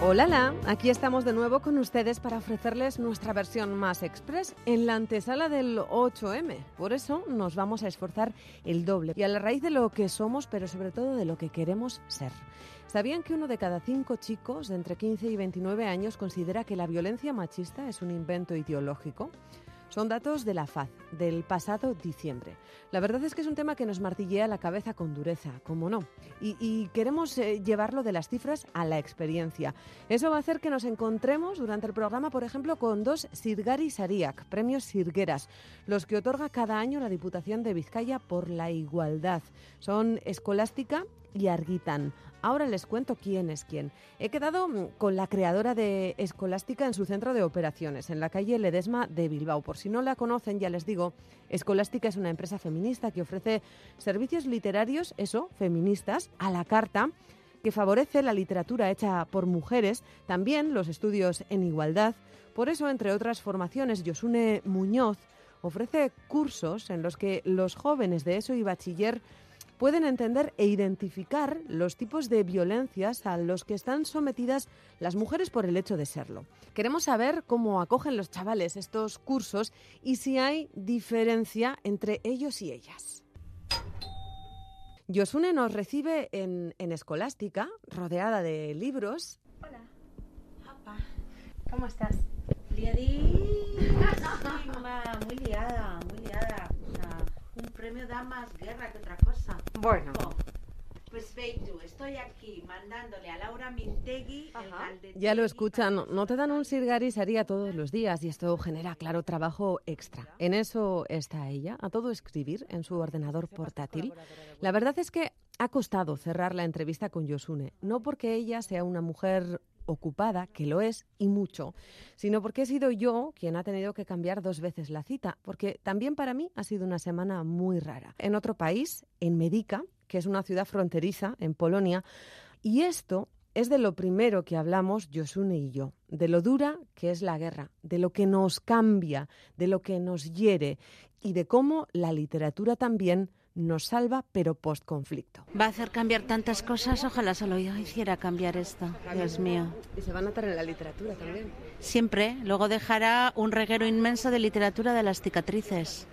Hola, aquí estamos de nuevo con ustedes para ofrecerles nuestra versión más express en la antesala del 8M. Por eso nos vamos a esforzar el doble y a la raíz de lo que somos, pero sobre todo de lo que queremos ser. ¿Sabían que uno de cada cinco chicos de entre 15 y 29 años considera que la violencia machista es un invento ideológico? Son datos de la FAZ del pasado diciembre. La verdad es que es un tema que nos martillea la cabeza con dureza, como no. Y, queremos eh, llevarlo de las cifras a la experiencia. Eso va a hacer que nos encontremos durante el programa, por ejemplo, con dos Sirgari Sariak, premios Sirgueras, los que otorga cada año la Diputación de Vizcaya por la igualdad. Son Escolástica y Arguitan. Ahora les cuento quién es quién. He quedado mm, con la creadora de Escolástica en su centro de operaciones, en la calle Ledesma de Bilbao. Por si no la conocen, ya les digo, Escolástica es una empresa feminista que ofrece servicios literarios, eso, feministas, a la carta que favorece la literatura hecha por mujeres, también los estudios en igualdad. Por eso, entre otras formaciones, Yosune Muñoz ofrece cursos en los que los jóvenes de ESO y bachiller pueden entender e identificar los tipos de violencias a los que están sometidas las mujeres por el hecho de serlo. Queremos saber cómo acogen los chavales estos cursos y si hay diferencia entre ellos y ellas. Yosune nos recibe en, Escolástica, rodeada de libros. Hola. ¿Cómo estás? Liadísima, muy liada, muy liada un premio da más guerra que otra cosa. Bueno. pues ve tú, estoy aquí mandándole a Laura Mintegui el Ya lo escuchan, no te dan un sirgari haría todos los días y esto genera, claro, trabajo extra. En eso está ella, a todo escribir en su ordenador portátil. La verdad es que ha costado cerrar la entrevista con Yosune, no porque ella sea una mujer ocupada, que lo es y mucho, sino porque he sido yo quien ha tenido que cambiar dos veces la cita, porque también para mí ha sido una semana muy rara. En otro país, en Medica, que es una ciudad fronteriza en Polonia, y esto es de lo primero que hablamos Josune y yo, de lo dura que es la guerra, de lo que nos cambia, de lo que nos hiere y de cómo la literatura también nos salva, pero post-conflicto. Va a hacer cambiar tantas cosas, ojalá solo yo hiciera cambiar esto, Dios mío. Y se va a notar en la literatura también. Siempre, luego dejará un reguero inmenso de literatura de las cicatrices.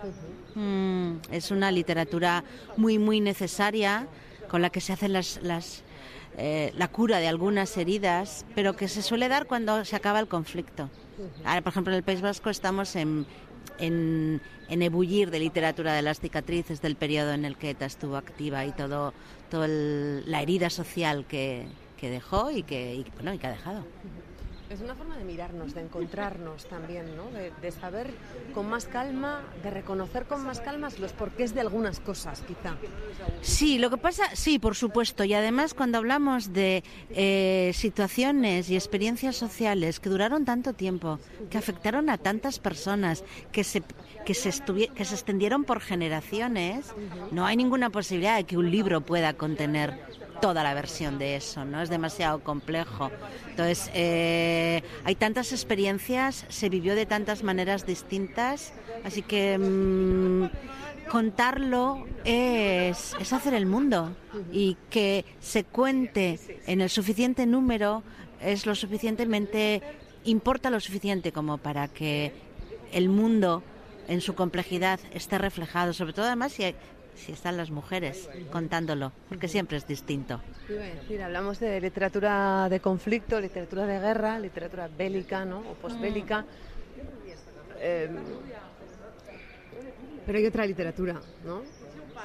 Mm, es una literatura muy, muy necesaria, con la que se hacen las, las eh, la cura de algunas heridas, pero que se suele dar cuando se acaba el conflicto. Ahora, por ejemplo, en el País Vasco estamos en, en, ebullir de literatura de las cicatrices del periodo en el que ETA estuvo activa y todo, toda la herida social que, que dejó y que, y, bueno, y que ha dejado. Es una forma de mirarnos, de encontrarnos también, ¿no? De, saber con más calma, de reconocer con más calma los porqués de algunas cosas, quizá. Sí, lo que pasa, sí, por supuesto. Y además, cuando hablamos de eh, situaciones y experiencias sociales que duraron tanto tiempo, que afectaron a tantas personas, que se, que se, que se extendieron por generaciones, no hay ninguna posibilidad de que un libro pueda contener toda la versión de eso, ¿no? Es demasiado complejo. Entonces, eh, hay tantas experiencias, se vivió de tantas maneras distintas, así que mm, contarlo es, es hacer el mundo. Y que se cuente en el suficiente número es lo suficientemente, importa lo suficiente como para que el mundo en su complejidad esté reflejado, sobre todo además si si están las mujeres contándolo, porque siempre es distinto. hablamos de literatura de conflicto, literatura de guerra, literatura bélica, ¿no? O posbélica. Eh, pero hay otra literatura, ¿no?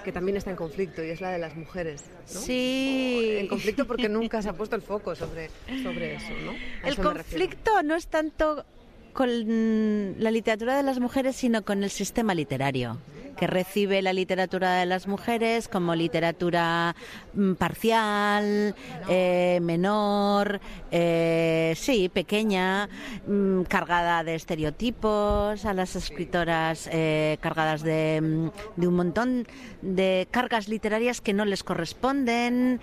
que también está en conflicto y es la de las mujeres. ¿no? Sí. En conflicto porque nunca se ha puesto el foco sobre, sobre eso, ¿no? el conflicto no es tanto con la literatura de las mujeres, sino con el sistema literario que recibe la literatura de las mujeres como literatura mm, parcial, eh, menor, eh, sí, pequeña, mm, cargada de estereotipos, a las escritoras eh, cargadas de, mm, de, un montón de cargas literarias que no les corresponden.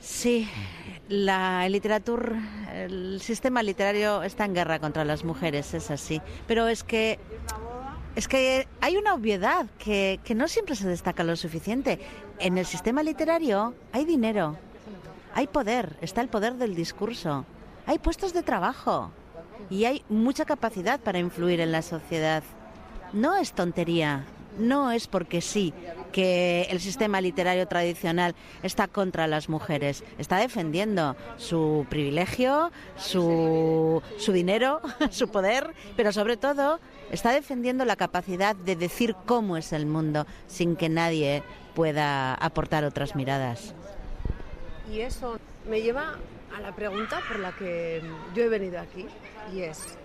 Sí, la literatura, el sistema literario está en guerra contra las mujeres, es así. Pero es que es que hay una obviedad que, que, no siempre se destaca lo suficiente. En el sistema literario hay dinero, hay poder, está el poder del discurso, hay puestos de trabajo y hay mucha capacidad para influir en la sociedad. No es tontería, no es porque sí que el sistema literario tradicional está contra las mujeres, está defendiendo su privilegio, su, su dinero, su poder, pero sobre todo está defendiendo la capacidad de decir cómo es el mundo sin que nadie pueda aportar otras miradas. Y eso me lleva a la pregunta por la que yo he venido aquí, y es,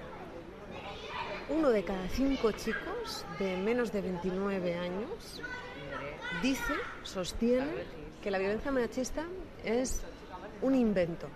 uno de cada cinco chicos de menos de 29 años dice, sostiene, que la violencia machista es un invento.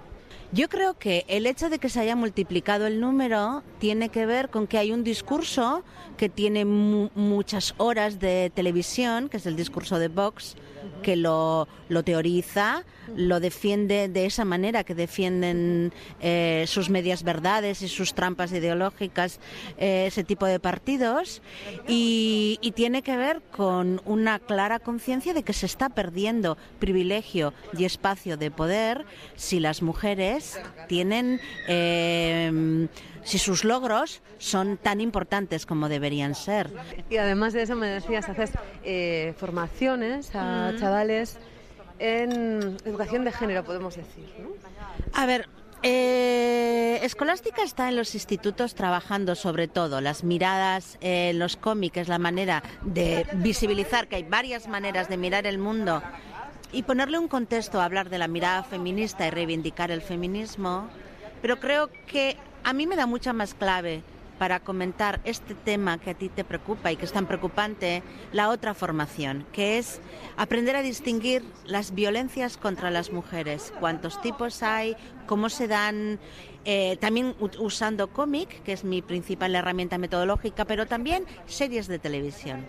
Yo creo que el hecho de que se haya multiplicado el número tiene que ver con que hay un discurso que tiene muchas horas de televisión, que es el discurso de Vox, que lo, lo teoriza, lo defiende de esa manera que defienden eh, sus medias verdades y sus trampas ideológicas eh, ese tipo de partidos y, y, tiene que ver con una clara conciencia de que se está perdiendo privilegio y espacio de poder si las mujeres tienen eh, si sus logros son tan importantes como deberían ser. Y además de eso me decías, haces eh, formaciones a chavales en educación de género, podemos decir. A ver, eh, Escolástica está en los institutos trabajando sobre todo las miradas en los cómics, la manera de visibilizar que hay varias maneras de mirar el mundo y ponerle un contexto a hablar de la mirada feminista y reivindicar el feminismo. Pero creo que a mí me da mucha más clave para comentar este tema que a ti te preocupa y que es tan preocupante, la otra formación, que es aprender a distinguir las violencias contra las mujeres, cuántos tipos hay, cómo se dan, eh, también usando cómic, que es mi principal herramienta metodológica, pero también series de televisión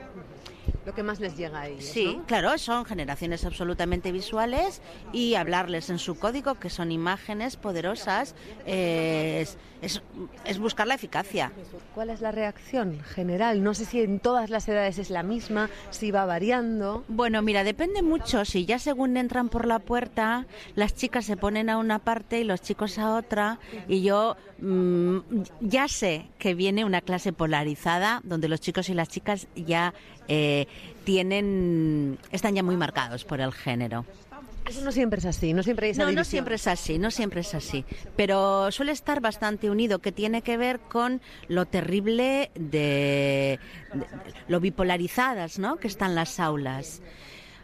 lo que más les llega a ellos. Sí, claro, son generaciones absolutamente visuales y hablarles en su código, que son imágenes poderosas, es, es, buscar la eficacia. ¿Cuál es la reacción general? No sé si en todas las edades es la misma, si va variando. Bueno, mira, depende mucho. Si ya según entran por la puerta, las chicas se ponen a una parte y los chicos a otra, y yo mm, ya sé que viene una clase polarizada donde los chicos y las chicas ya eh, tienen, están ya muy marcados por el género. Eso no siempre es así, no siempre No, no siempre es así, no siempre es así. Pero suele estar bastante unido, que tiene que ver con lo terrible de, lo bipolarizadas, ¿no? Que están las aulas.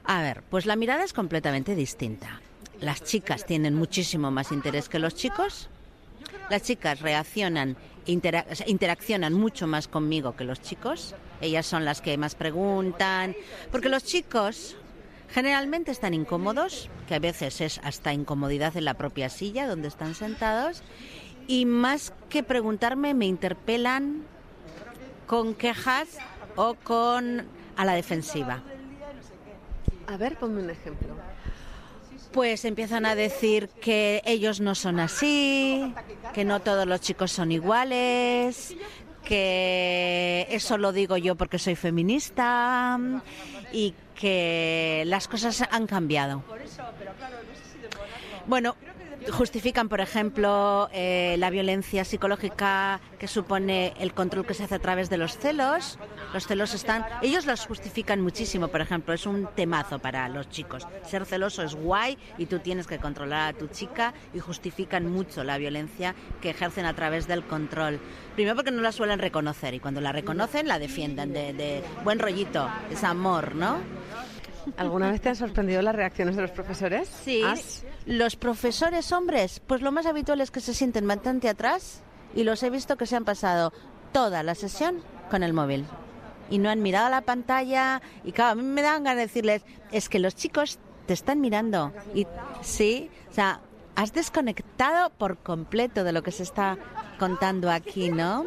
A ver, pues la mirada es completamente distinta. Las chicas tienen muchísimo más interés que los chicos. Las chicas reaccionan, interaccionan mucho más conmigo que los chicos. Ellas son las que más preguntan, porque los chicos generalmente están incómodos, que a veces es hasta incomodidad en la propia silla donde están sentados, y más que preguntarme me interpelan con quejas o con a la defensiva. A ver, ponme un ejemplo. Pues empiezan a decir que ellos no son así, que no todos los chicos son iguales, que eso lo digo yo porque soy feminista y que las cosas han cambiado. Bueno, justifican, por ejemplo, eh, la violencia psicológica que supone el control que se hace a través de los celos. Los celos están, ellos los justifican muchísimo, por ejemplo, es un temazo para los chicos. Ser celoso es guay y tú tienes que controlar a tu chica y justifican mucho la violencia que ejercen a través del control. Primero porque no la suelen reconocer y cuando la reconocen la defienden de, de buen rollito, es amor, ¿no? ¿Alguna vez te han sorprendido las reacciones de los profesores? Sí. Los profesores hombres, pues lo más habitual es que se sienten bastante atrás y los he visto que se han pasado toda la sesión con el móvil. y no han mirado la pantalla y claro, a mí me dan ganas de decirles, es que los chicos te están mirando y sí, o sea, has desconectado por completo de lo que se está contando aquí, ¿no?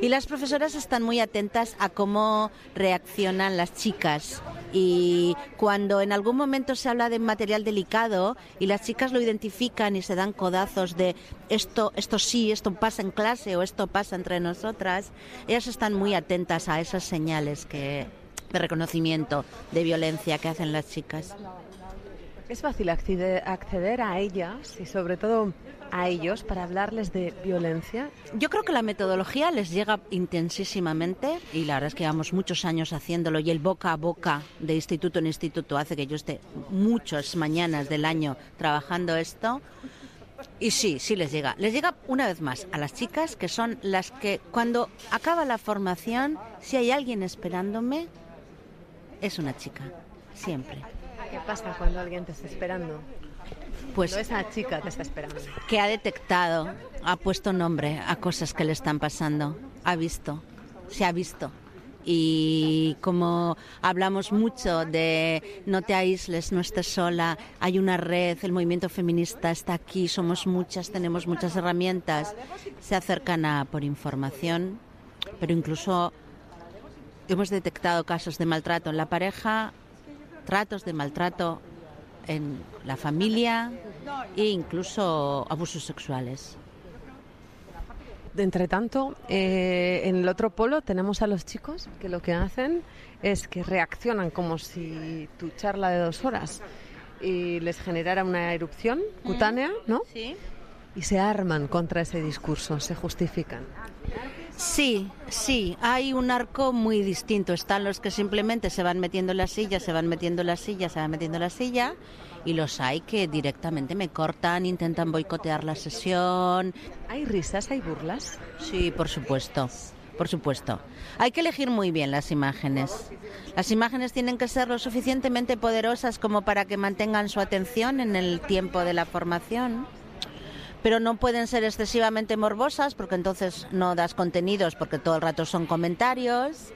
Y las profesoras están muy atentas a cómo reaccionan las chicas. Y cuando en algún momento se habla de material delicado y las chicas lo identifican y se dan codazos de esto, esto sí, esto pasa en clase o esto pasa entre nosotras, ellas están muy atentas a esas señales que, de reconocimiento de violencia que hacen las chicas. Es fácil acceder a ellas y sobre todo a ellos para hablarles de violencia. Yo creo que la metodología les llega intensísimamente y la verdad es que llevamos muchos años haciéndolo y el boca a boca de instituto en instituto hace que yo esté muchas mañanas del año trabajando esto. Y sí, sí les llega. Les llega una vez más a las chicas que son las que cuando acaba la formación, si hay alguien esperándome, es una chica, siempre. ¿Qué pasa cuando alguien te está esperando? Pues esa chica te está esperando. Que ha detectado, ha puesto nombre a cosas que le están pasando, ha visto, se ha visto. Y como hablamos mucho de no te aísles, no estés sola, hay una red, el movimiento feminista está aquí, somos muchas, tenemos muchas herramientas, se acercan a por información, pero incluso hemos detectado casos de maltrato en la pareja tratos de maltrato en la familia e incluso abusos sexuales. Entre tanto, eh, en el otro polo tenemos a los chicos que lo que hacen es que reaccionan como si tu charla de dos horas y les generara una erupción cutánea, ¿no? Sí. Y se arman contra ese discurso, se justifican. Sí, sí, hay un arco muy distinto. Están los que simplemente se van metiendo en la silla, se van metiendo en la silla, se van metiendo en la silla, y los hay que directamente me cortan, intentan boicotear la sesión. ¿Hay risas, hay burlas? Sí, por supuesto. Por supuesto. Hay que elegir muy bien las imágenes. Las imágenes tienen que ser lo suficientemente poderosas como para que mantengan su atención en el tiempo de la formación pero no pueden ser excesivamente morbosas porque entonces no das contenidos porque todo el rato son comentarios.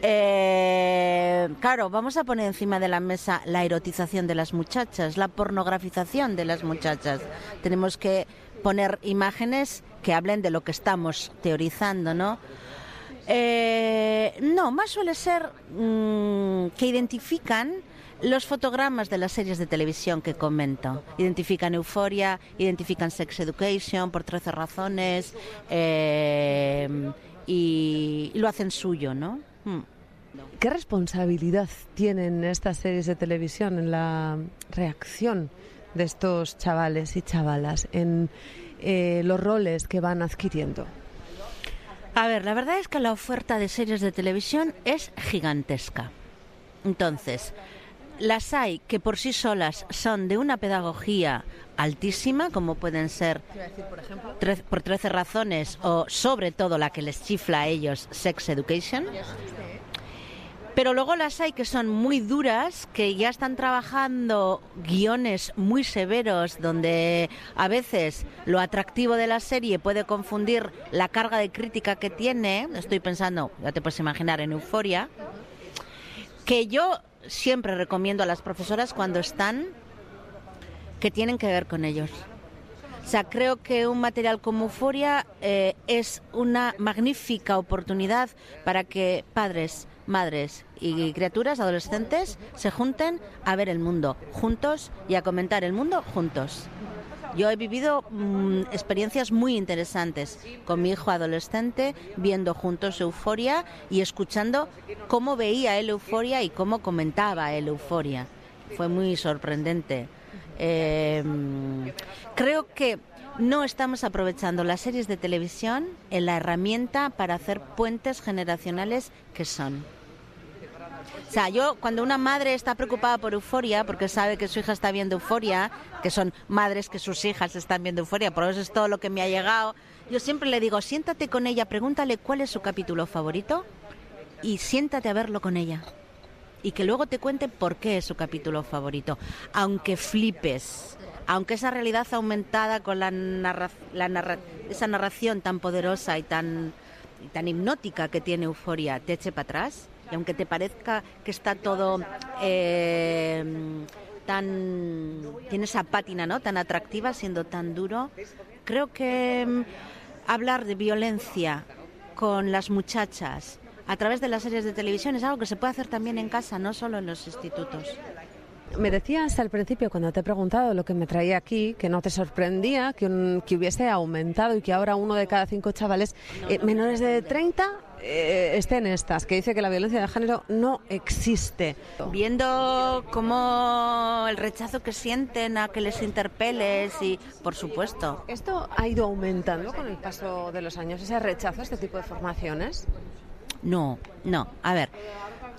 Eh, claro, vamos a poner encima de la mesa la erotización de las muchachas, la pornografización de las muchachas. Tenemos que poner imágenes que hablen de lo que estamos teorizando, ¿no? Eh, no, más suele ser mm, que identifican los fotogramas de las series de televisión que comento identifican Euforia, identifican Sex Education por 13 razones eh, y lo hacen suyo, ¿no? Hmm. ¿Qué responsabilidad tienen estas series de televisión en la reacción de estos chavales y chavalas, en eh, los roles que van adquiriendo? A ver, la verdad es que la oferta de series de televisión es gigantesca. Entonces, las hay que por sí solas son de una pedagogía altísima, como pueden ser por, 13 razones o sobre todo la que les chifla a ellos, Sex Education. Pero luego las hay que son muy duras, que ya están trabajando guiones muy severos, donde a veces lo atractivo de la serie puede confundir la carga de crítica que tiene. Estoy pensando, ya te puedes imaginar, en Euforia. Que yo siempre recomiendo a las profesoras cuando están que tienen que ver con ellos. O sea, creo que un material como Euforia eh, es una magnífica oportunidad para que padres, madres y criaturas, adolescentes, se junten a ver el mundo juntos y a comentar el mundo juntos. Yo he vivido mm, experiencias muy interesantes con mi hijo adolescente, viendo juntos Euforia y escuchando cómo veía él Euforia y cómo comentaba él Euforia. Fue muy sorprendente. Em, creo que no estamos aprovechando las series de televisión en la herramienta para hacer puentes generacionales que son. O sea, yo cuando una madre está preocupada por euforia, porque sabe que su hija está viendo euforia, que son madres que sus hijas están viendo euforia, por eso es todo lo que me ha llegado, yo siempre le digo, siéntate con ella, pregúntale cuál es su capítulo favorito y siéntate a verlo con ella. Y que luego te cuente por qué es su capítulo favorito. Aunque flipes, aunque esa realidad aumentada con la, la esa narración tan poderosa y tan tan hipnótica que tiene Euforia te eche para atrás y aunque te parezca que está todo eh, tan tiene esa pátina no tan atractiva siendo tan duro creo que mm, hablar de violencia con las muchachas a través de las series de televisión es algo que se puede hacer también en casa no solo en los institutos me decías al principio, cuando te he preguntado lo que me traía aquí, que no te sorprendía que, que hubiese aumentado y que ahora uno de cada cinco chavales eh, menores de 30 eh, estén estas, que dice que la violencia de género no existe. Viendo cómo el rechazo que sienten a que les interpeles y, por supuesto. ¿Esto ha ido aumentando con el paso de los años, ese rechazo a este tipo de formaciones? No, no. A ver,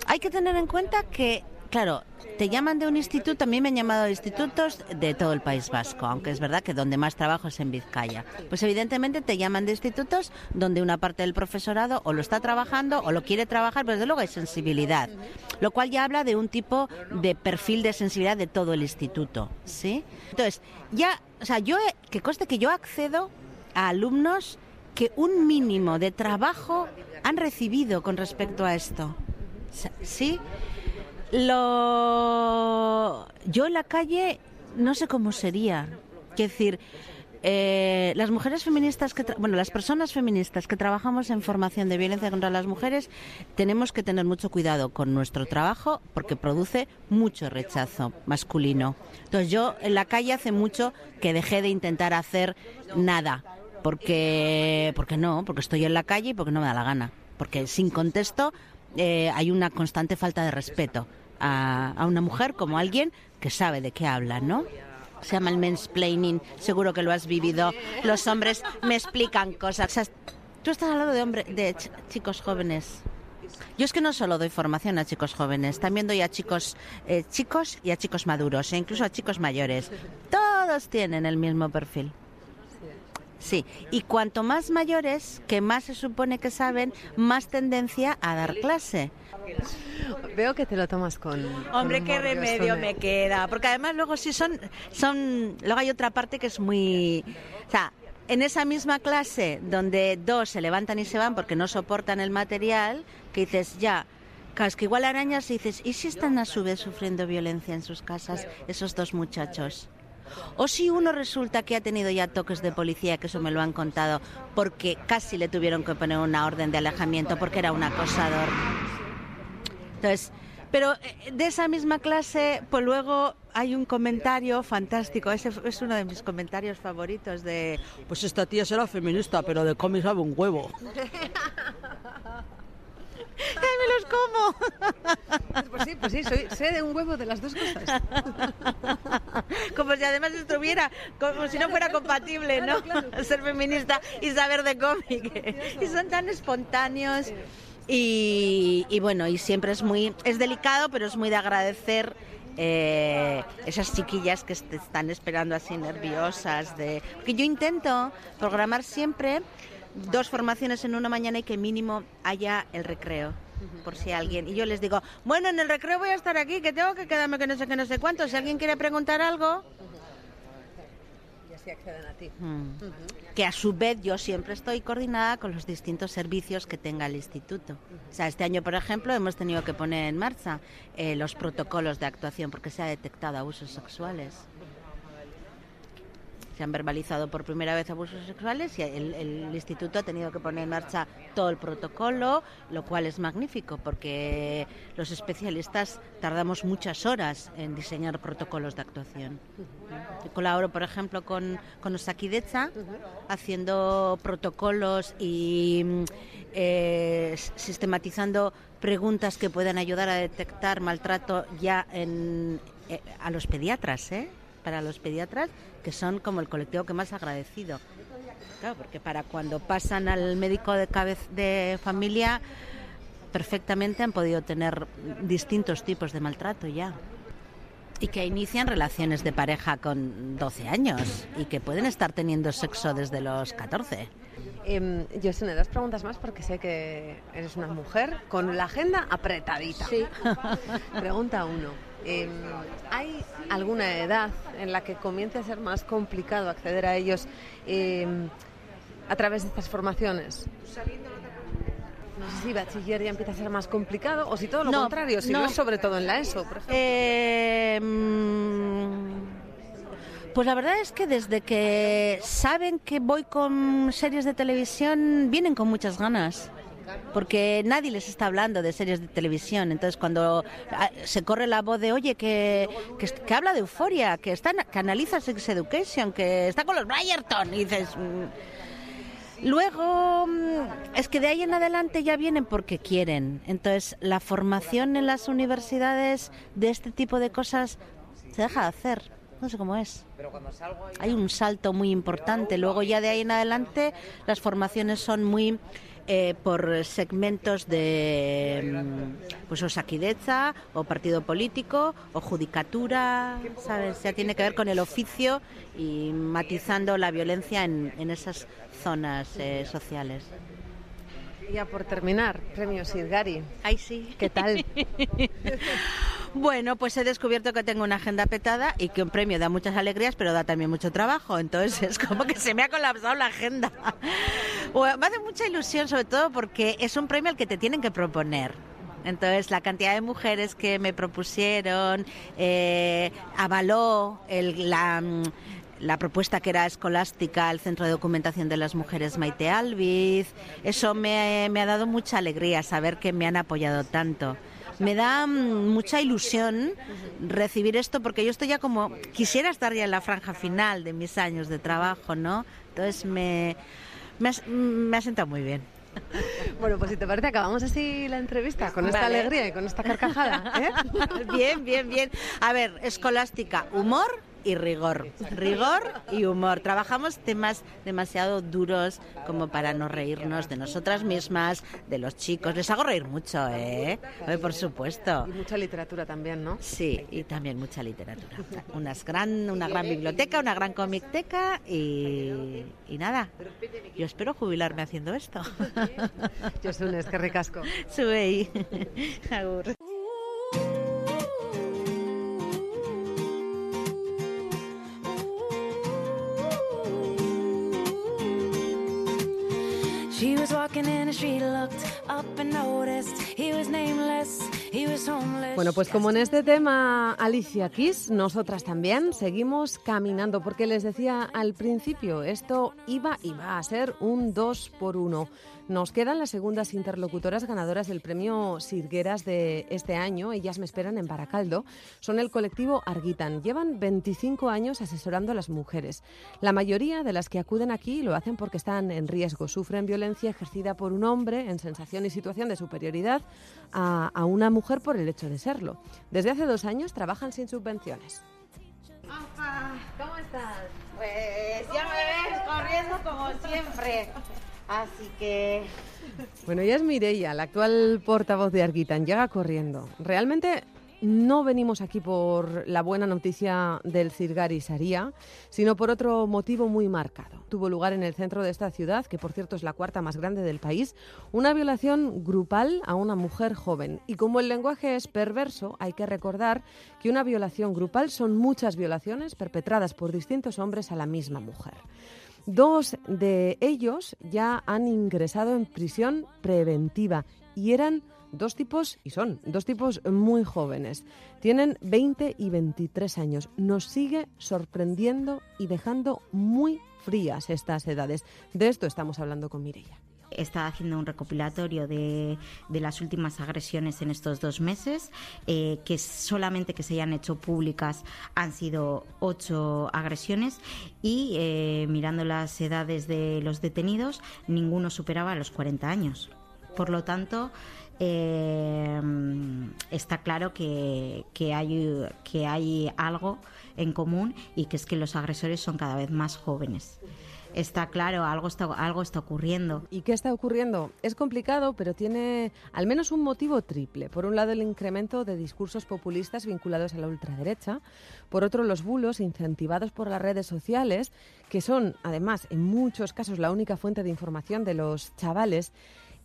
hay que tener en cuenta que claro, te llaman de un instituto, a mí me han llamado de institutos de todo el País Vasco, aunque es verdad que donde más trabajo es en Vizcaya. Pues evidentemente te llaman de institutos donde una parte del profesorado o lo está trabajando o lo quiere trabajar, pero desde luego hay sensibilidad, lo cual ya habla de un tipo de perfil de sensibilidad de todo el instituto, ¿sí? Entonces, ya, o sea, yo, que conste que yo accedo a alumnos que un mínimo de trabajo han recibido con respecto a esto, ¿sí? Lo... Yo en la calle no sé cómo sería. Quiero decir, eh, las mujeres feministas que bueno las personas feministas que trabajamos en formación de violencia contra las mujeres tenemos que tener mucho cuidado con nuestro trabajo porque produce mucho rechazo masculino. Entonces yo en la calle hace mucho que dejé de intentar hacer nada porque porque no porque estoy en la calle y porque no me da la gana. Porque sin contexto eh, hay una constante falta de respeto a, una mujer como alguien que sabe de qué habla, ¿no? Se llama el mansplaining, seguro que lo has vivido. Los hombres me explican cosas. tú estás hablando de, hombre, de chicos jóvenes. Yo es que no solo doy formación a chicos jóvenes, también doy a chicos eh, chicos y a chicos maduros, e incluso a chicos mayores. Todos tienen el mismo perfil. Sí, y cuanto más mayores, que más se supone que saben, más tendencia a dar clase. Veo que te lo tomas con. Hombre, qué remedio me queda. Porque además luego sí son, son. Luego hay otra parte que es muy. O sea, en esa misma clase donde dos se levantan y se van porque no soportan el material, que dices, ya, es que igual arañas y dices, ¿y si están a su vez sufriendo violencia en sus casas esos dos muchachos? O si uno resulta que ha tenido ya toques de policía, que eso me lo han contado, porque casi le tuvieron que poner una orden de alejamiento porque era un acosador. Entonces, pero eh, de esa misma clase, pues luego hay un comentario fantástico, ese es uno de mis comentarios favoritos de... Pues esta tía será feminista, pero de cómic sabe un huevo. ¡Ay, me los como! Pues sí, pues sí, soy, sé de un huevo de las dos cosas. Como si además estuviera, como si no fuera compatible, ¿no? Ser feminista y saber de cómic. Y son tan espontáneos. Y, bueno, y siempre es muy, es delicado, pero es muy de agradecer eh, esas chiquillas que te están esperando así nerviosas. De... Porque yo intento programar siempre dos formaciones en una mañana y que mínimo haya el recreo por si alguien. Y yo les digo, bueno, en el recreo voy a estar aquí, que tengo que quedarme que no sé qué, no sé cuánto. Si alguien quiere preguntar algo... Y así acceden a ti. Mm. Que a su vez yo siempre estoy coordinada con los distintos servicios que tenga el instituto. O sea, este año, por ejemplo, hemos tenido que poner en marcha eh, los protocolos de actuación porque se ha detectado abusos sexuales se han verbalizado por primera vez abusos sexuales y el, instituto ha tenido que poner en marcha todo el protocolo, lo cual es magnífico porque los especialistas tardamos muchas horas en diseñar protocolos de actuación. colaboro, por ejemplo, con, con Osakidecha haciendo protocolos y eh, sistematizando preguntas que puedan ayudar a detectar maltrato ya en, eh, a los pediatras, ¿eh? Para los pediatras, que son como el colectivo que más agradecido. Claro, porque para cuando pasan al médico de, de familia, perfectamente han podido tener distintos tipos de maltrato ya. Y que inician relaciones de pareja con 12 años y que pueden estar teniendo sexo desde los 14. Eh, yo sé dos preguntas más porque sé que eres una mujer con la agenda apretadita. Sí. Pregunta uno. Em, ¿Hay alguna edad en la que comience a ser más complicado acceder a ellos em, a través de estas formaciones? No sé si bachiller ya empieza a ser más complicado o si todo lo No, contrario, si no. no es sobre todo en la ESO, por ejemplo. Eh, pues la verdad es que desde que saben que voy con series de televisión, vienen con muchas ganas. Porque nadie les está hablando de series de televisión. Entonces, cuando ah, se corre la voz de, oye, que, que, habla de euforia, que, está, que analiza Sex Education, que está con los Bryerton, y dices. mm, Luego, mm, es que de ahí en adelante ya vienen porque quieren. Entonces, la formación en las universidades de este tipo de cosas se deja de hacer. No sé cómo es. Hay un salto muy importante. Luego, ya de ahí en adelante, las formaciones son muy eh, por segmentos de mm, pues o Saquideza, o partido político, o judicatura, ¿sabes? Ya tiene que ver con el oficio y matizando la violencia en, en esas zonas eh, sociales. Ya por terminar, premio Sirgari. Ay, sí. ¿Qué tal? Bueno, pues he descubierto que tengo una agenda petada y que un premio da muchas alegrías, pero da también mucho trabajo. Entonces es como que se me ha colapsado la agenda. Bueno, me hace mucha ilusión, sobre todo porque es un premio al que te tienen que proponer. Entonces, la cantidad de mujeres que me propusieron eh, avaló el- la, mm, la propuesta que era escolástica, el Centro de Documentación de las Mujeres Maite Albiz. Eso me, me ha dado mucha alegría saber que me han apoyado tanto. Me da mm, mucha ilusión recibir esto porque yo estoy ya como quisiera estar ya en la franja final de mis años de trabajo, ¿no? Entonces me me ha, me ha sentado muy bien. Bueno, pues si te parece, acabamos así la entrevista con esta Vale. alegría y con esta carcajada. ¿eh? Bien, bien, bien. A ver, escolástica, humor y rigor. Rigor y humor. Trabajamos temas demasiado duros como para no reírnos de nosotras mismas, de los chicos. Les hago reír mucho, ¿eh? Por supuesto. Y mucha literatura también, ¿no? Sí, y también mucha literatura. Unas gran, una gran biblioteca, una gran comicteca y, y nada. Yo espero jubilarme haciendo esto. Josun, es que ricasco. Sube ahí. Agur. She was walking in the street, looked up and noticed he was nameless, he was homeless. Bueno, pues como en este tema Alicia Kiss, nosotras también seguimos caminando, porque les decía al principio, esto iba y va a ser un dos por uno. Nos quedan las segundas interlocutoras ganadoras del premio Sirgueras de este año. Ellas me esperan en Baracaldo. Son el colectivo Arguitan. Llevan 25 años asesorando a las mujeres. La mayoría de las que acuden aquí lo hacen porque están en riesgo. Sufren violencia ejercida por un hombre en sensación y situación de superioridad a, a una mujer por el hecho de serlo. Desde hace dos años trabajan sin subvenciones. ¿Cómo estás? Pues ya me ves corriendo como siempre. Así que Bueno, ella es Mireia, la actual portavoz de Arguitan. Llega corriendo. Realmente no venimos aquí por la buena noticia del Cirgari Saría, sino por otro motivo muy marcado. Tuvo lugar en el centro de esta ciudad, que por cierto es la cuarta más grande del país, una violación grupal a una mujer joven. Y como el lenguaje es perverso, hay que recordar que una violación grupal son muchas violaciones perpetradas por distintos hombres a la misma mujer. Dos de ellos ya han ingresado en prisión preventiva y eran dos tipos, y son dos tipos muy jóvenes. Tienen 20 y 23 años. Nos sigue sorprendiendo y dejando muy frías estas edades. De esto estamos hablando con Mireia. está haciendo un recopilatorio de, de las últimas agresiones en estos dos meses, eh, que solamente que se hayan hecho públicas han sido ocho agresiones y eh, mirando las edades de los detenidos, ninguno superaba los 40 años. Por lo tanto, eh, está claro que, que, hay, que hay algo en común y que es que los agresores son cada vez más jóvenes. Está claro, algo está, algo está ocurriendo. ¿Y qué está ocurriendo? Es complicado, pero tiene al menos un motivo triple. Por un lado, el incremento de discursos populistas vinculados a la ultraderecha. Por otro, los bulos incentivados por las redes sociales, que son, además, en muchos casos la única fuente de información de los chavales.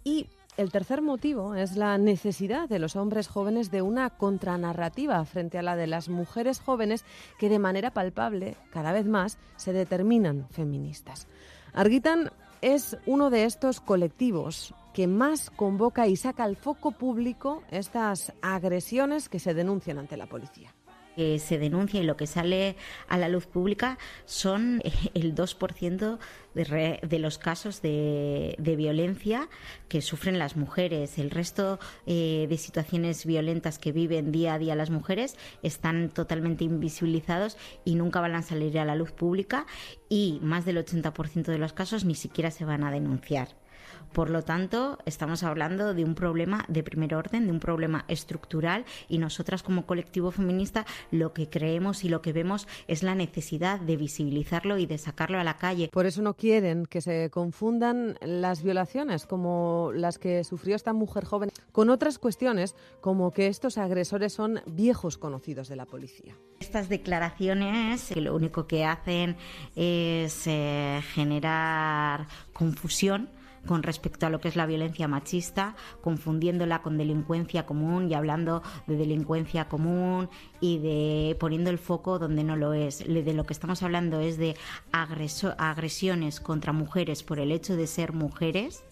Y el tercer motivo es la necesidad de los hombres jóvenes de una contranarrativa frente a la de las mujeres jóvenes que de manera palpable, cada vez más, se determinan feministas. Arguitan es uno de estos colectivos que más convoca y saca al foco público estas agresiones que se denuncian ante la policía que se denuncia y lo que sale a la luz pública son el 2% de, de, los casos de, de, violencia que sufren las mujeres. El resto eh, de situaciones violentas que viven día a día las mujeres están totalmente invisibilizados y nunca van a salir a la luz pública y más del 80% de los casos ni siquiera se van a denunciar. Por lo tanto, estamos hablando de un problema de primer orden, de un problema estructural y nosotras como colectivo feminista lo que creemos y lo que vemos es la necesidad de visibilizarlo y de sacarlo a la calle. Por eso no quieren que se confundan las violaciones como las que sufrió esta mujer joven con otras cuestiones como que estos agresores son viejos conocidos de la policía. Estas declaraciones que lo único que hacen es eh, generar confusión con respecto a lo que es la violencia machista, confundiéndola con delincuencia común y hablando de delincuencia común y de poniendo el foco donde no lo es. De lo que estamos hablando es de agresiones contra mujeres por el hecho de ser mujeres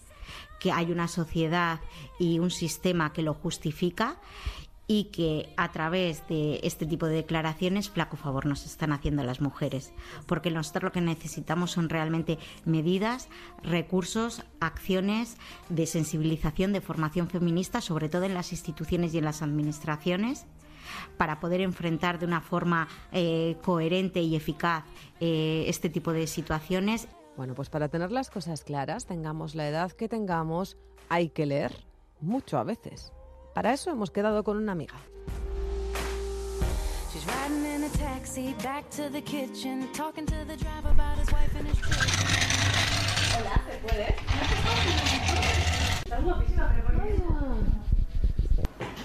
que hay una sociedad y un sistema que lo justifica y que a través de este tipo de declaraciones flaco favor nos están haciendo las mujeres, porque nosotros lo que necesitamos son realmente medidas, recursos, acciones de sensibilización, de formación feminista, sobre todo en las instituciones y en las administraciones para poder enfrentar de una forma eh, coherente y eficaz eh, este tipo de situaciones. Bueno, pues para tener las cosas claras, tengamos la edad que tengamos, hay que leer mucho a veces. Para eso hemos quedado con una amiga. Hola, ¿se puede? Estás guapísima, pero ¿por qué?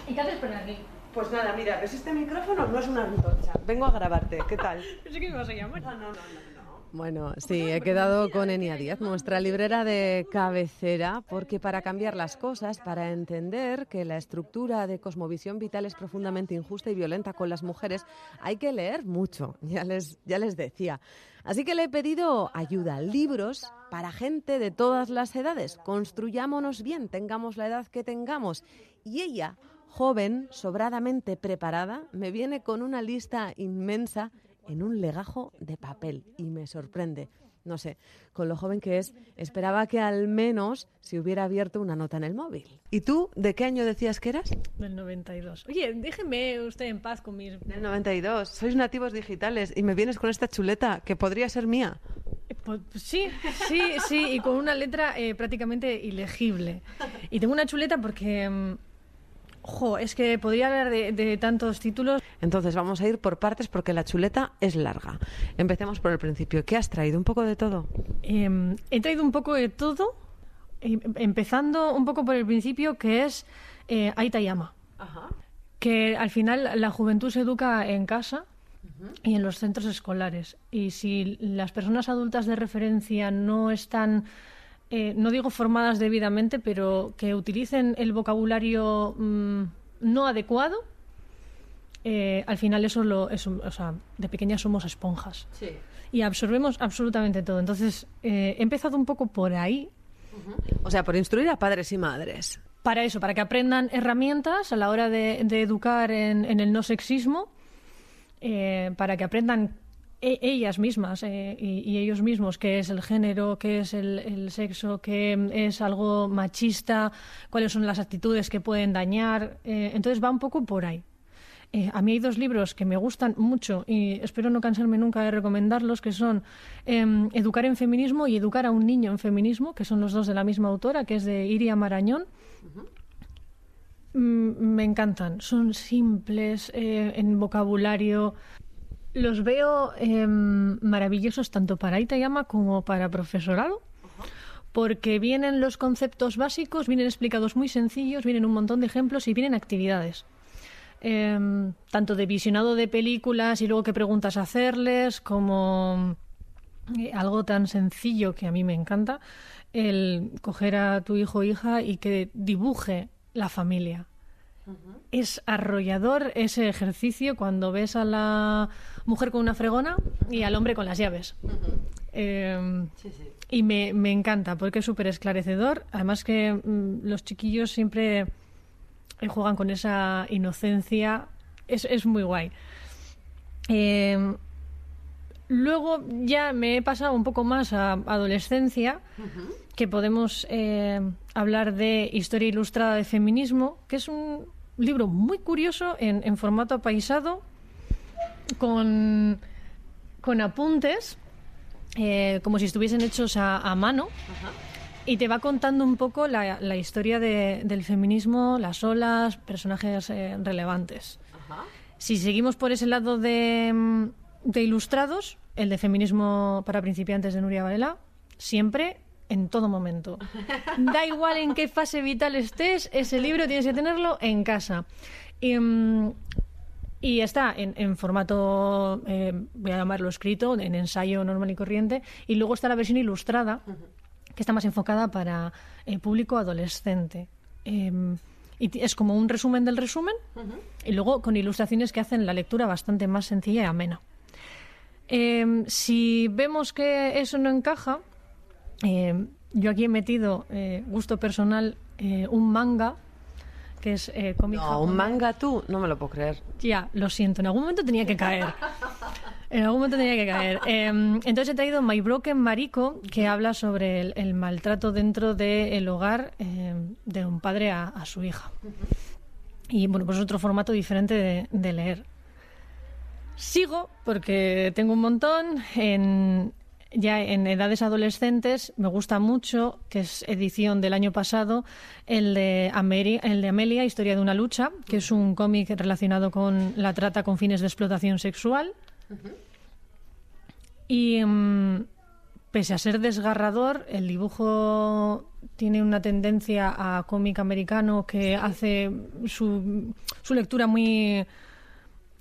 ¿Y qué haces por aquí? Pues nada, mira, ¿ves este micrófono? No es una antorcha. Vengo a grabarte. ¿Qué tal? Pensé que me ibas a llamar. No, no, no, no. Bueno, sí, he quedado con Enia Díaz, nuestra librera de cabecera, porque para cambiar las cosas, para entender que la estructura de cosmovisión vital es profundamente injusta y violenta con las mujeres, hay que leer mucho, ya les, ya les decía. Así que le he pedido ayuda, libros para gente de todas las edades. Construyámonos bien, tengamos la edad que tengamos. Y ella, joven, sobradamente preparada, me viene con una lista inmensa en un legajo de papel y me sorprende. No sé, con lo joven que es, esperaba que al menos se hubiera abierto una nota en el móvil. ¿Y tú de qué año decías que eras? Del 92. Oye, déjeme usted en paz con mis... Del 92. Sois nativos digitales y me vienes con esta chuleta que podría ser mía. Eh, pues, sí, sí, sí, y con una letra eh, prácticamente ilegible. Y tengo una chuleta porque... Mm, Jo, es que podría hablar de, tantos títulos. Entonces vamos a ir por partes porque la chuleta es larga. Empecemos por el principio. ¿Qué has traído? ¿Un poco de todo? Em, he traído un poco de todo, em, empezando un poco por el principio, que es eh, Aitayama. Que al final la juventud se educa en casa y en los centros escolares. Y si las personas adultas de referencia no están eh, no digo formadas debidamente, pero que utilicen el vocabulario mm, no adecuado, eh, al final eso lo, o sea, de pequeñas somos esponjas. Y absorbemos absolutamente todo. Entonces, eh, he empezado un poco por ahí. O sea, por instruir a padres y madres. Para eso, para que aprendan herramientas a la hora de, educar en, en, el no sexismo, para que aprendan ellas mismas eh, y, ellos mismos qué es el género, qué es el, sexo, qué es algo machista, cuáles son las actitudes que pueden dañar. Eh, entonces va un poco por ahí. Eh, a mí hay dos libros que me gustan mucho y espero no cansarme nunca de recomendarlos, que son em, Educar en Feminismo y Educar a un Niño en Feminismo, que son los dos de la misma autora, que es de Iria Marañón. Mm, me encantan, son simples en vocabulario, los veo em, maravillosos tanto para Itayama como para profesorado. Porque vienen los conceptos básicos, vienen explicados muy sencillos, vienen un montón de ejemplos y vienen actividades. Em, tanto de visionado de películas y luego qué preguntas hacerles, como eh, algo tan sencillo que a mí me encanta, el coger a tu hijo o hija y que dibuje la familia. Es arrollador ese ejercicio cuando ves a la mujer con una fregona y al hombre con las llaves. Em, y me, me encanta porque es súper esclarecedor. Además que mm, los chiquillos siempre eh, juegan con esa inocencia. Es, es muy guay. Eh, luego ya me he pasado un poco más a adolescencia, que podemos eh, hablar de Historia Ilustrada de Feminismo, que es un libro muy curioso en, en formato apaisado, con, con apuntes, eh, como si estuviesen hechos a, a mano. Y te va contando un poco la, la historia de- del feminismo, las olas, personajes eh, relevantes. Si seguimos por ese lado de, mm, de ilustrados, el de feminismo para principiantes de Nuria Varela, siempre, en todo momento. Da igual en qué fase vital estés, ese libro tienes que tenerlo en casa. Y, mm, y está en, en formato, eh, voy a llamarlo escrito, en ensayo normal y corriente. Y luego está la versión ilustrada, que está más enfocada para el público adolescente. Eh, y es como un resumen del resumen, y luego con ilustraciones que hacen la lectura bastante más sencilla y amena. Eh, si vemos que eso no encaja, eh, yo aquí he metido, eh, gusto personal, eh, un manga, que es eh, cómic No, un manga tú, no me lo puedo creer. Ya, lo siento, en algún momento tenía que caer. En algún momento tenía que caer. Eh, entonces he traído My Broken Marico, que habla sobre el, el maltrato dentro del hogar eh, de un padre a, a su hija. Y bueno, pues es otro formato diferente de, de leer. Sigo, porque tengo un montón, en, ya en edades adolescentes, me gusta mucho, que es edición del año pasado, el de, Ameri- el de Amelia, Historia de una lucha, que es un cómic relacionado con la trata con fines de explotación sexual. Y mm, pese a ser desgarrador, el dibujo tiene una tendencia a cómic americano que hace su, su lectura muy,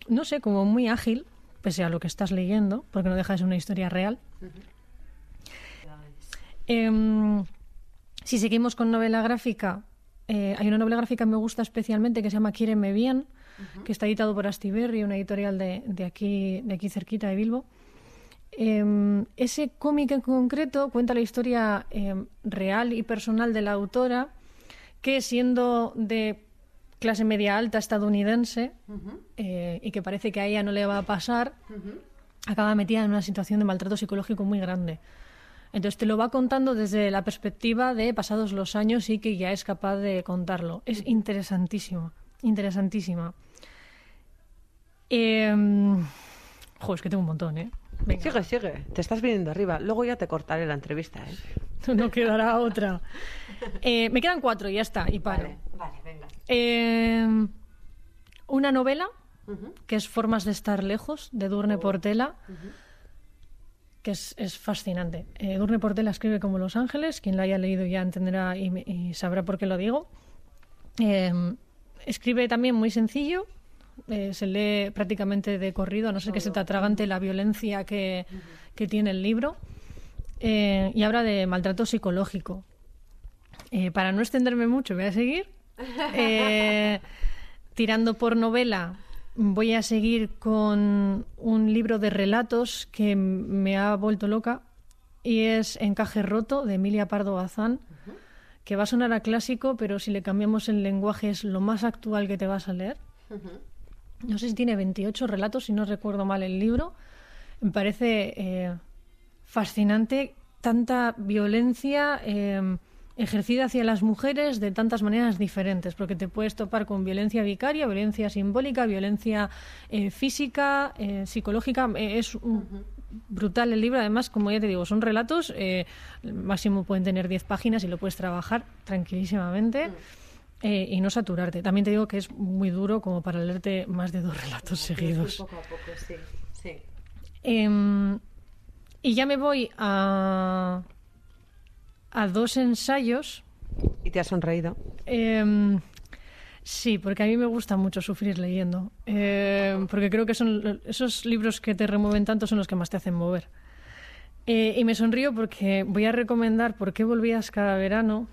no sé, como muy ágil, pese a lo que estás leyendo, porque no deja de ser una historia real. Em, si seguimos con novela gráfica, eh, hay una novela gráfica que me gusta especialmente que se llama Quiéreme bien, que está editado por Astiberri, una editorial de, de aquí, de aquí cerquita de Bilbo. Em, ese cómic en concreto cuenta la historia em, real y personal de la autora, que siendo de clase media alta estadounidense eh, y que parece que a ella no le va a pasar, acaba metida en una situación de maltrato psicológico muy grande. Entonces te lo va contando desde la perspectiva de pasados los años y que ya es capaz de contarlo. Es interesantísimo, interesantísima. Eh, jo, es que tengo un montón, ¿eh? Venga. Sigue, sigue. Te estás viniendo arriba. Luego ya te cortaré la entrevista, ¿eh? no quedará otra. Eh, me quedan cuatro y ya está, y paro. Vale, venga. Eh, una novela que es Formas de estar lejos, de Durne Portela, que es, es fascinante. Eh, Durne Portela escribe como Los Ángeles, quien lo haya leído ya entenderá y, sabrá por qué lo digo. Eh, escribe también muy sencillo, eh, se lee prácticamente de corrido, a no ser que se te atragante la violencia que, que tiene el libro. Eh, y habla de maltrato psicológico. Eh, para no extenderme mucho, voy a seguir. Tirando por novela, voy a seguir con un libro de relatos que me ha vuelto loca y es Encaje roto de Emilia Pardo Bazán, que va a sonar a clásico, pero si le cambiamos el lenguaje es lo más actual que te vas a leer. No sé si tiene 28 relatos, si no recuerdo mal el libro. Me parece eh, fascinante tanta violencia eh, ejercida hacia las mujeres de tantas maneras diferentes, porque te puedes topar con violencia vicaria, violencia simbólica, violencia eh, física, eh, psicológica. Eh, es un- brutal el libro, además, como ya te digo, son relatos, máximo pueden tener 10 páginas y lo puedes trabajar tranquilísimamente. eh, y no saturarte. También te digo que es muy duro como para leerte más de dos relatos seguidos. Poco a poco, sí. sí. Em, y ya me voy a, a dos ensayos. Y te has sonreído. Em, sí, porque a mí me gusta mucho sufrir leyendo. Em, porque creo que son esos libros que te remueven tanto son los que más te hacen mover. Eh, y me sonrío porque voy a recomendar ¿Por qué volvías cada verano?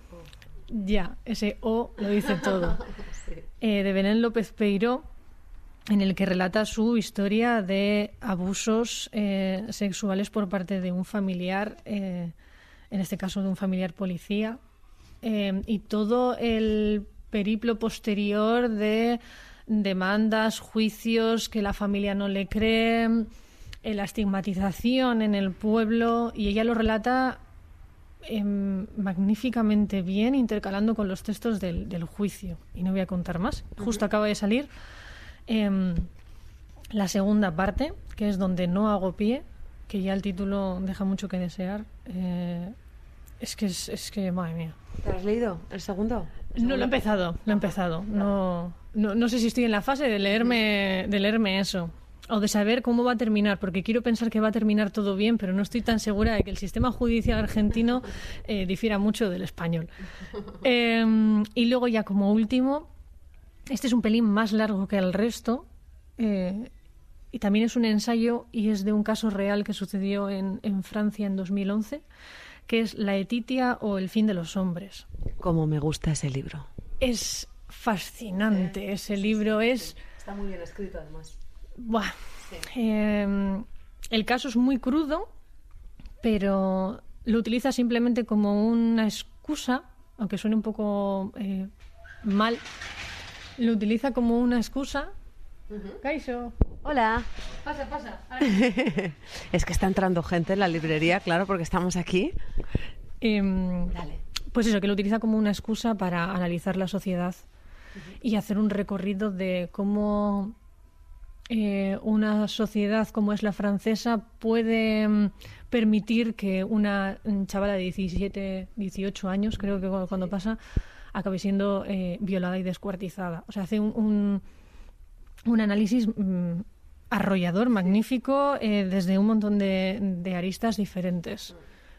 Ya, ese O lo dice todo. Eh, de Belén López Peiró, en el que relata su historia de abusos eh, sexuales por parte de un familiar eh, en este caso de un familiar policía, eh, y todo el periplo posterior de demandas, juicios que la familia no le cree, eh, la estigmatización en el pueblo, y ella lo relata em, magníficamente bien, intercalando con los textos del, del juicio. Y no voy a contar más. Justo acaba de salir em, la segunda parte, que es donde no hago pie, que ya el título deja mucho que desear. Eh, es que es, es que, madre mía. ¿Te has leído el segundo? No lo he empezado, lo he empezado. No, no, no sé si estoy en la fase de leerme, de leerme eso. O de saber cómo va a terminar, porque quiero pensar que va a terminar todo bien, pero no estoy tan segura de que el sistema judicial argentino eh, difiera mucho del español. Eh, y luego ya como último, este es un pelín más largo que el resto, eh, y también es un ensayo y es de un caso real que sucedió en, en Francia en 2011, que es La Etitia o El fin de los hombres. Cómo me gusta ese libro. Es fascinante ese libro, es... Está muy bien escrito además. Buah. Eh, el caso es muy crudo, pero lo utiliza simplemente como una excusa, aunque suene un poco eh, mal, lo utiliza como una excusa. Kaisho, Hola. pasa, pasa. es que está entrando gente en la librería, claro, porque estamos aquí. Em, Dale. Pues eso, que lo utiliza como una excusa para analizar la sociedad y hacer un recorrido de cómo eh, una sociedad como es la francesa puede mm, permitir que una mm, chavala de 17, 18 años, creo que cu- cuando pasa, acabe siendo eh, violada y descuartizada. O sea, hace un, un, un análisis mm, arrollador, magnífico, eh, desde un montón de, de aristas diferentes.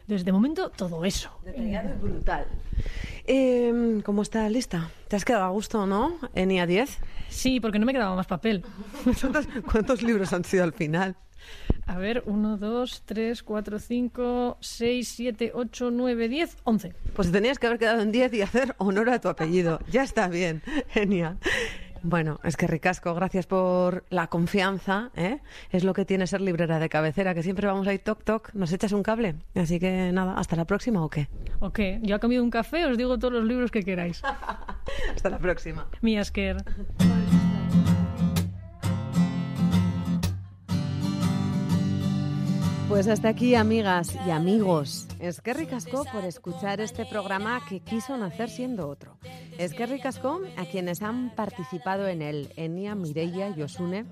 Desde momento, todo eso. Detallado y brutal. Eh, ¿Cómo está lista? ¿Te has quedado a gusto, no? En IA 10. Sí, porque no me quedaba más papel. ¿Cuántos, cuántos libros han sido al final? A ver, 1, 2, 3, 4, 5, 6, 7, 8, 9, 10, 11. Pues tenías que haber quedado en 10 y hacer honor a tu apellido. Ya está bien, genial. Bueno, es que ricasco, gracias por la confianza, ¿eh? Es lo que tiene ser librera de cabecera, que siempre vamos ahí toc toc, nos echas un cable. Así que nada, hasta la próxima o qué? Ok, yo he comido un café, os digo todos los libros que queráis. Hasta la próxima. Mi Asker. Pues hasta aquí, amigas y amigos. Es que ricasco por escuchar este programa que quiso nacer siendo otro. Es que ricasco a quienes han participado en él, Enia, Mireia y Osune.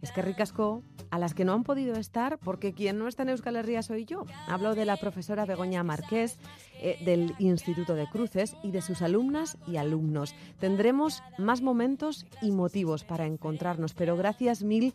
Es que ricasco a las que no han podido estar porque quien no está en Euskal Herria soy yo. Hablo de la profesora Begoña Marqués eh, del Instituto de Cruces y de sus alumnas y alumnos. Tendremos más momentos y motivos para encontrarnos, pero gracias mil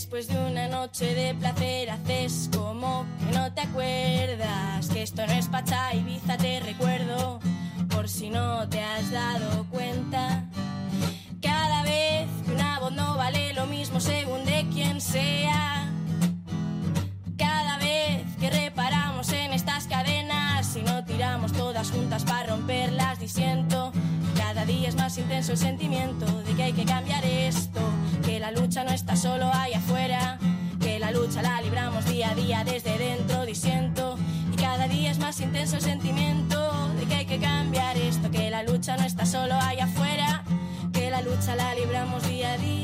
después de una noche de placer haces como que no te acuerdas que esto no es Pacha Ibiza, te recuerdo por si no te has dado cuenta. Cada vez que una voz no vale lo mismo según de quién sea. Cada vez que reparamos en estas cadenas y no tiramos todas juntas para romperlas, disiento. Cada día es más intenso el sentimiento de que hay que cambiar esto, que la lucha no está solo ahí afuera, que la lucha la libramos día a día desde dentro, disiento. Y cada día es más intenso el sentimiento de que hay que cambiar esto, que la lucha no está solo ahí afuera, que la lucha la libramos día a día